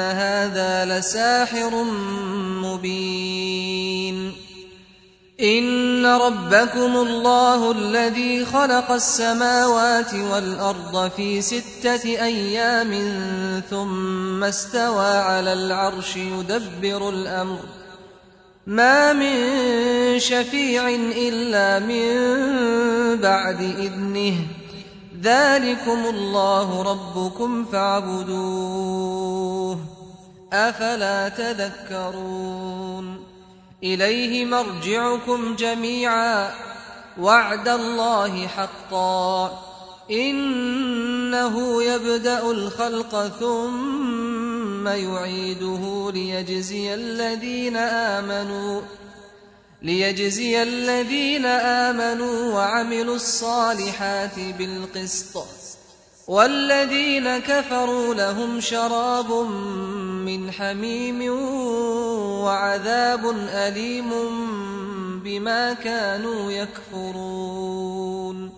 هذا لساحر مبين إن ربكم الله الذي خلق السماوات والأرض في ستة أيام ثم استوى على العرش يدبر الأمر ما من شفيع إلا من بعد إذنه ذلكم الله ربكم فاعبدوه أفلا تذكرون إليه مرجعكم جميعا وعد الله حقا إنه يبدأ الخلق ثم يعيده ليجزي الذين آمنوا ليجزي الذين آمنوا وعملوا الصالحات بالقسط. والذين كفروا لهم شراب من حميم وعذاب أليم بما كانوا يكفرون.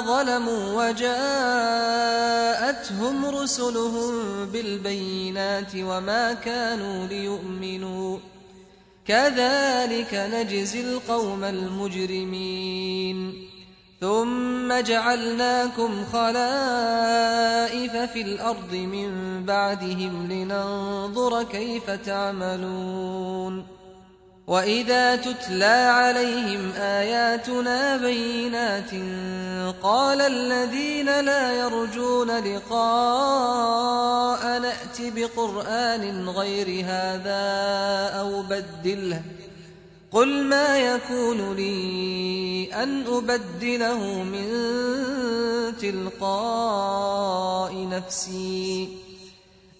ظلموا وجاءتهم رسلهم بالبينات وما كانوا ليؤمنوا. كذلك نجزي القوم المجرمين. ثم جعلناكم خلائف في الأرض من بعدهم لننظر كيف تعملون. وإذا تتلى عليهم آياتنا بينات قال الذين لا يرجون لقاء نأت بقرآن غير هذا أو بدله قل ما يكون لي أن أبدله من تلقاء نفسي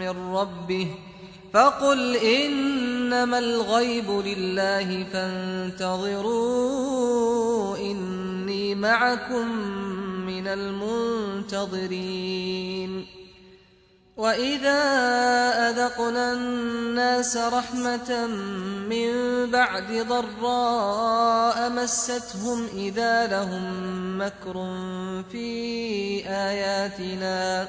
من ربه فقل إنما الغيب لله فانتظروا إني معكم من المنتظرين. وإذا أذقنا الناس رحمة من بعد ضراء مستهم إذا لهم مكر في آياتنا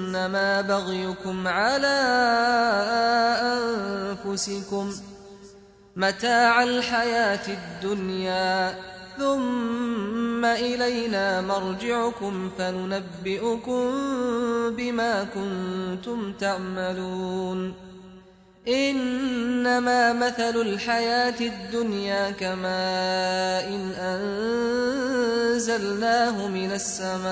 إنما بغيكم على أنفسكم متاع الحياة الدنيا ثم إلينا مرجعكم فننبئكم بما كنتم تعملون. إنما مثل الحياة الدنيا كماء إن أنزلناه من السماء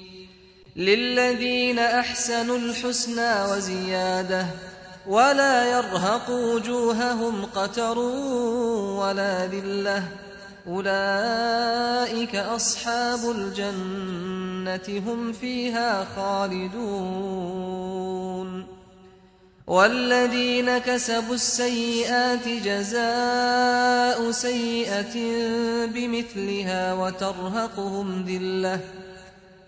للذين أحسنوا الحسنى وزيادة ولا يرهق وجوههم قتر ولا ذلة. أولئك أصحاب الجنة هم فيها خالدون. والذين كسبوا السيئات جزاء سيئة بمثلها وترهقهم ذلة.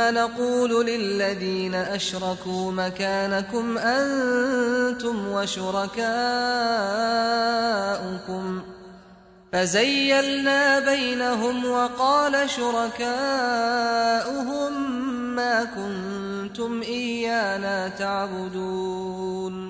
ثم نقول للذين أشركوا مكانكم أنتم وشركاؤكم فزيلنا بينهم وقال شركاؤهم ما كنتم إيانا تعبدون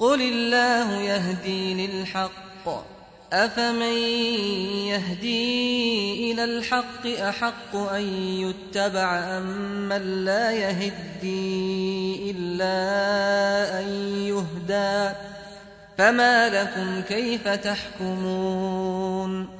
قل الله يهدي للحق أفمن يهدي إلى الحق أحق أن يتبع أم من لا يهدي إلا أن يهدى فما لكم كيف تحكمون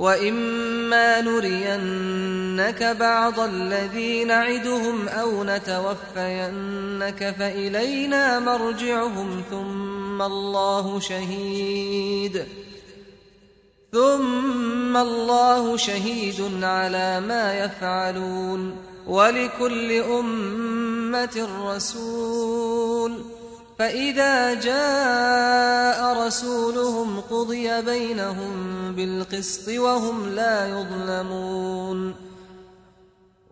وإما نرينك بعض الذي نعدهم أو نتوفينك فإلينا مرجعهم ثم الله شهيد ثم الله شهيد على ما يفعلون ولكل أمة رسول فإذا جاء رسولهم قضي بينهم بالقسط وهم لا يظلمون.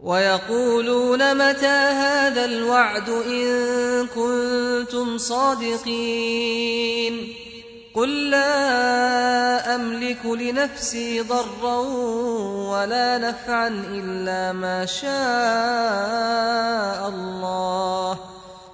ويقولون متى هذا الوعد إن كنتم صادقين؟ قل لا أملك لنفسي ضرا ولا نفعا إلا ما شاء الله.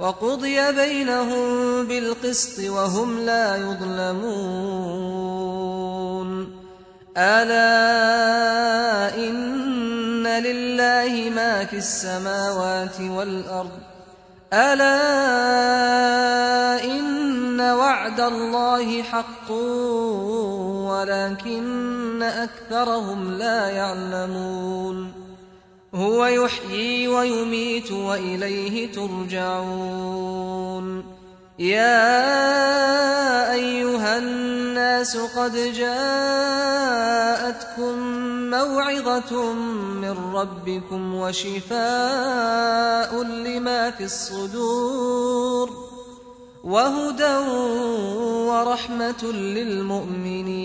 وقضي بينهم بالقسط وهم لا يظلمون. ألا إن لله ما في السماوات والأرض. ألا إن وعد الله حق ولكن أكثرهم لا يعلمون. هو يحيي ويميت وإليه ترجعون. يا أيها الناس قد جاءتكم موعظة من ربكم وشفاء لما في الصدور وهدى ورحمة للمؤمنين.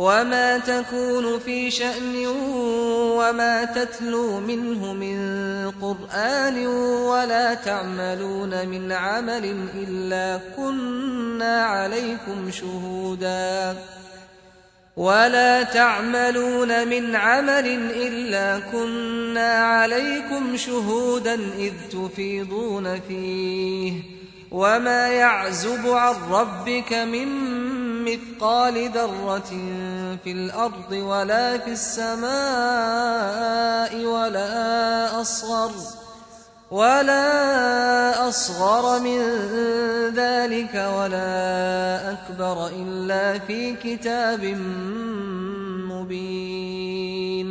وما تكون في شأن وما تتلو منه من قرآن ولا تعملون من عمل إلا كنا عليكم شهوداً ولا تعملون من عمل إلا كنا عليكم شهودا إذ تفيضون فيه وما يعزب عن ربك من مثقال ذرة في الأرض ولا في السماء ولا أصغر ولا أصغر من ذلك ولا أكبر إلا في كتاب مبين.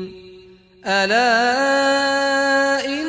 ألا إن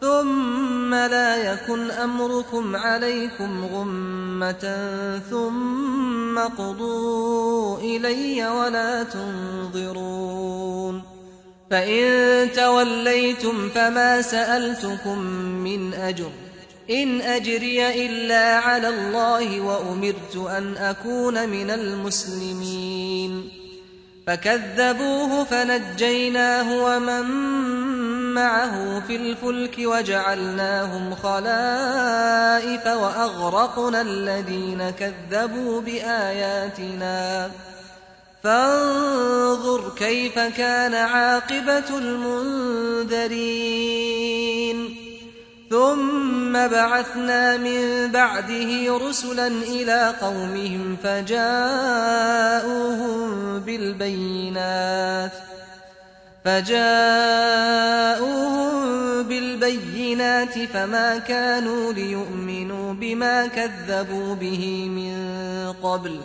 ثم لا يكن أمركم عليكم غمة ثم قضوا إلي ولا تنظرون فإن توليتم فما سألتكم من أجر إن أجري إلا على الله وأمرت أن أكون من المسلمين فكذبوه فنجيناه ومن معه في الفلك وجعلناهم خلائف وأغرقنا الذين كذبوا بآياتنا. فانظر كيف كان عاقبة المنذرين. ثم بعثنا من بعده رسلا إلى قومهم فجاءوهم بالبينات. فجاءوهم بالبينات فما كانوا ليؤمنوا بما كذبوا به من قبل.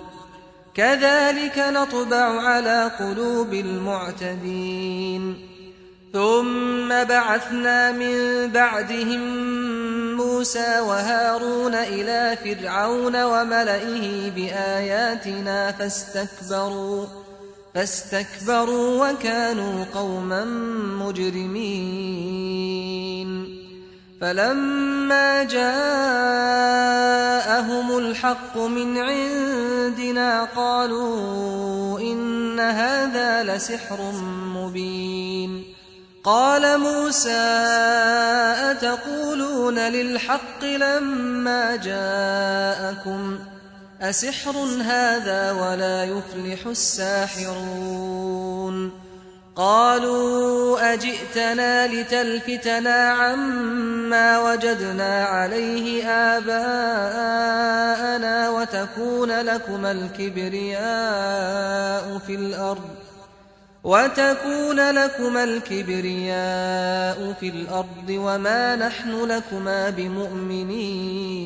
كذلك نطبع على قلوب المعتدين. ثم بعثنا من بعدهم موسى وهارون إلى فرعون وملئه بآياتنا فاستكبروا. فاستكبروا وكانوا قوما مجرمين. فلما جاءهم الحق من عندنا قالوا إن هذا لسحر مبين. قال موسى أتقولون للحق لما جاءكم؟ أسحر هذا ولا يفلح الساحرون قالوا أجئتنا لتلفتنا عما وجدنا عليه آباءنا وتكون لكما الكبرياء في الأرض وتكون لكما الكبرياء في الأرض وما نحن لكما بمؤمنين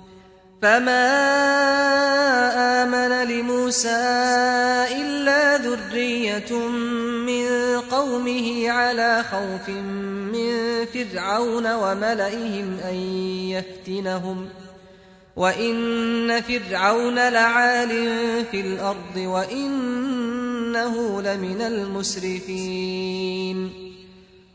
فما آمن لموسى إلا ذرية من قومه على خوف من فرعون وملئهم أن يفتنهم ۖ وإن فرعون لعال في الأرض وإنه لمن المسرفين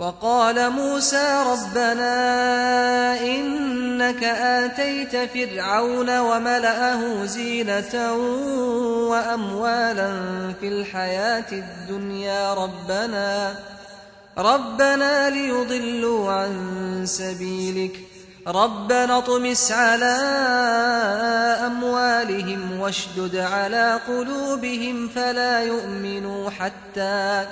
وقال موسى ربنا إنك آتيت فرعون وملأه زينة وأموالا في الحياة الدنيا ربنا ربنا ليضلوا عن سبيلك ربنا اطمس على أموالهم واشدد على قلوبهم فلا يؤمنوا حتى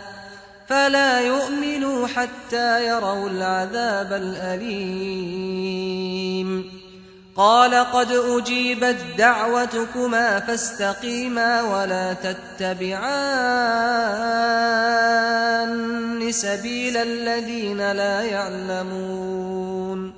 فلا يؤمنوا حتى يروا العذاب الأليم. قال قد أجيبت دعوتكما فاستقيما ولا تتبعان سبيل الذين لا يعلمون.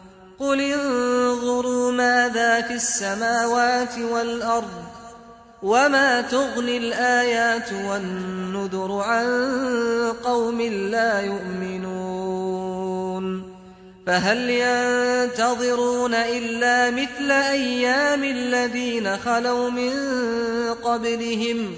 قل انظروا ماذا في السماوات والأرض وما تغني الآيات والنذر عن قوم لا يؤمنون فهل ينتظرون إلا مثل أيام الذين خلوا من قبلهم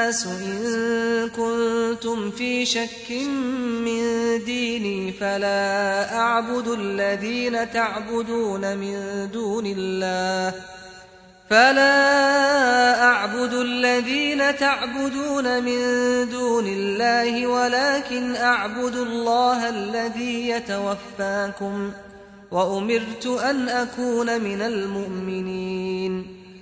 الناس إن كنتم في شك من ديني فلا أعبد الذين تعبدون من دون الله. فلا أعبد الذين تعبدون من دون الله ولكن أعبد الله الذي يتوفاكم وأمرت أن أكون من المؤمنين.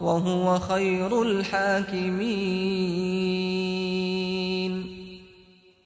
وهو خير الحاكمين.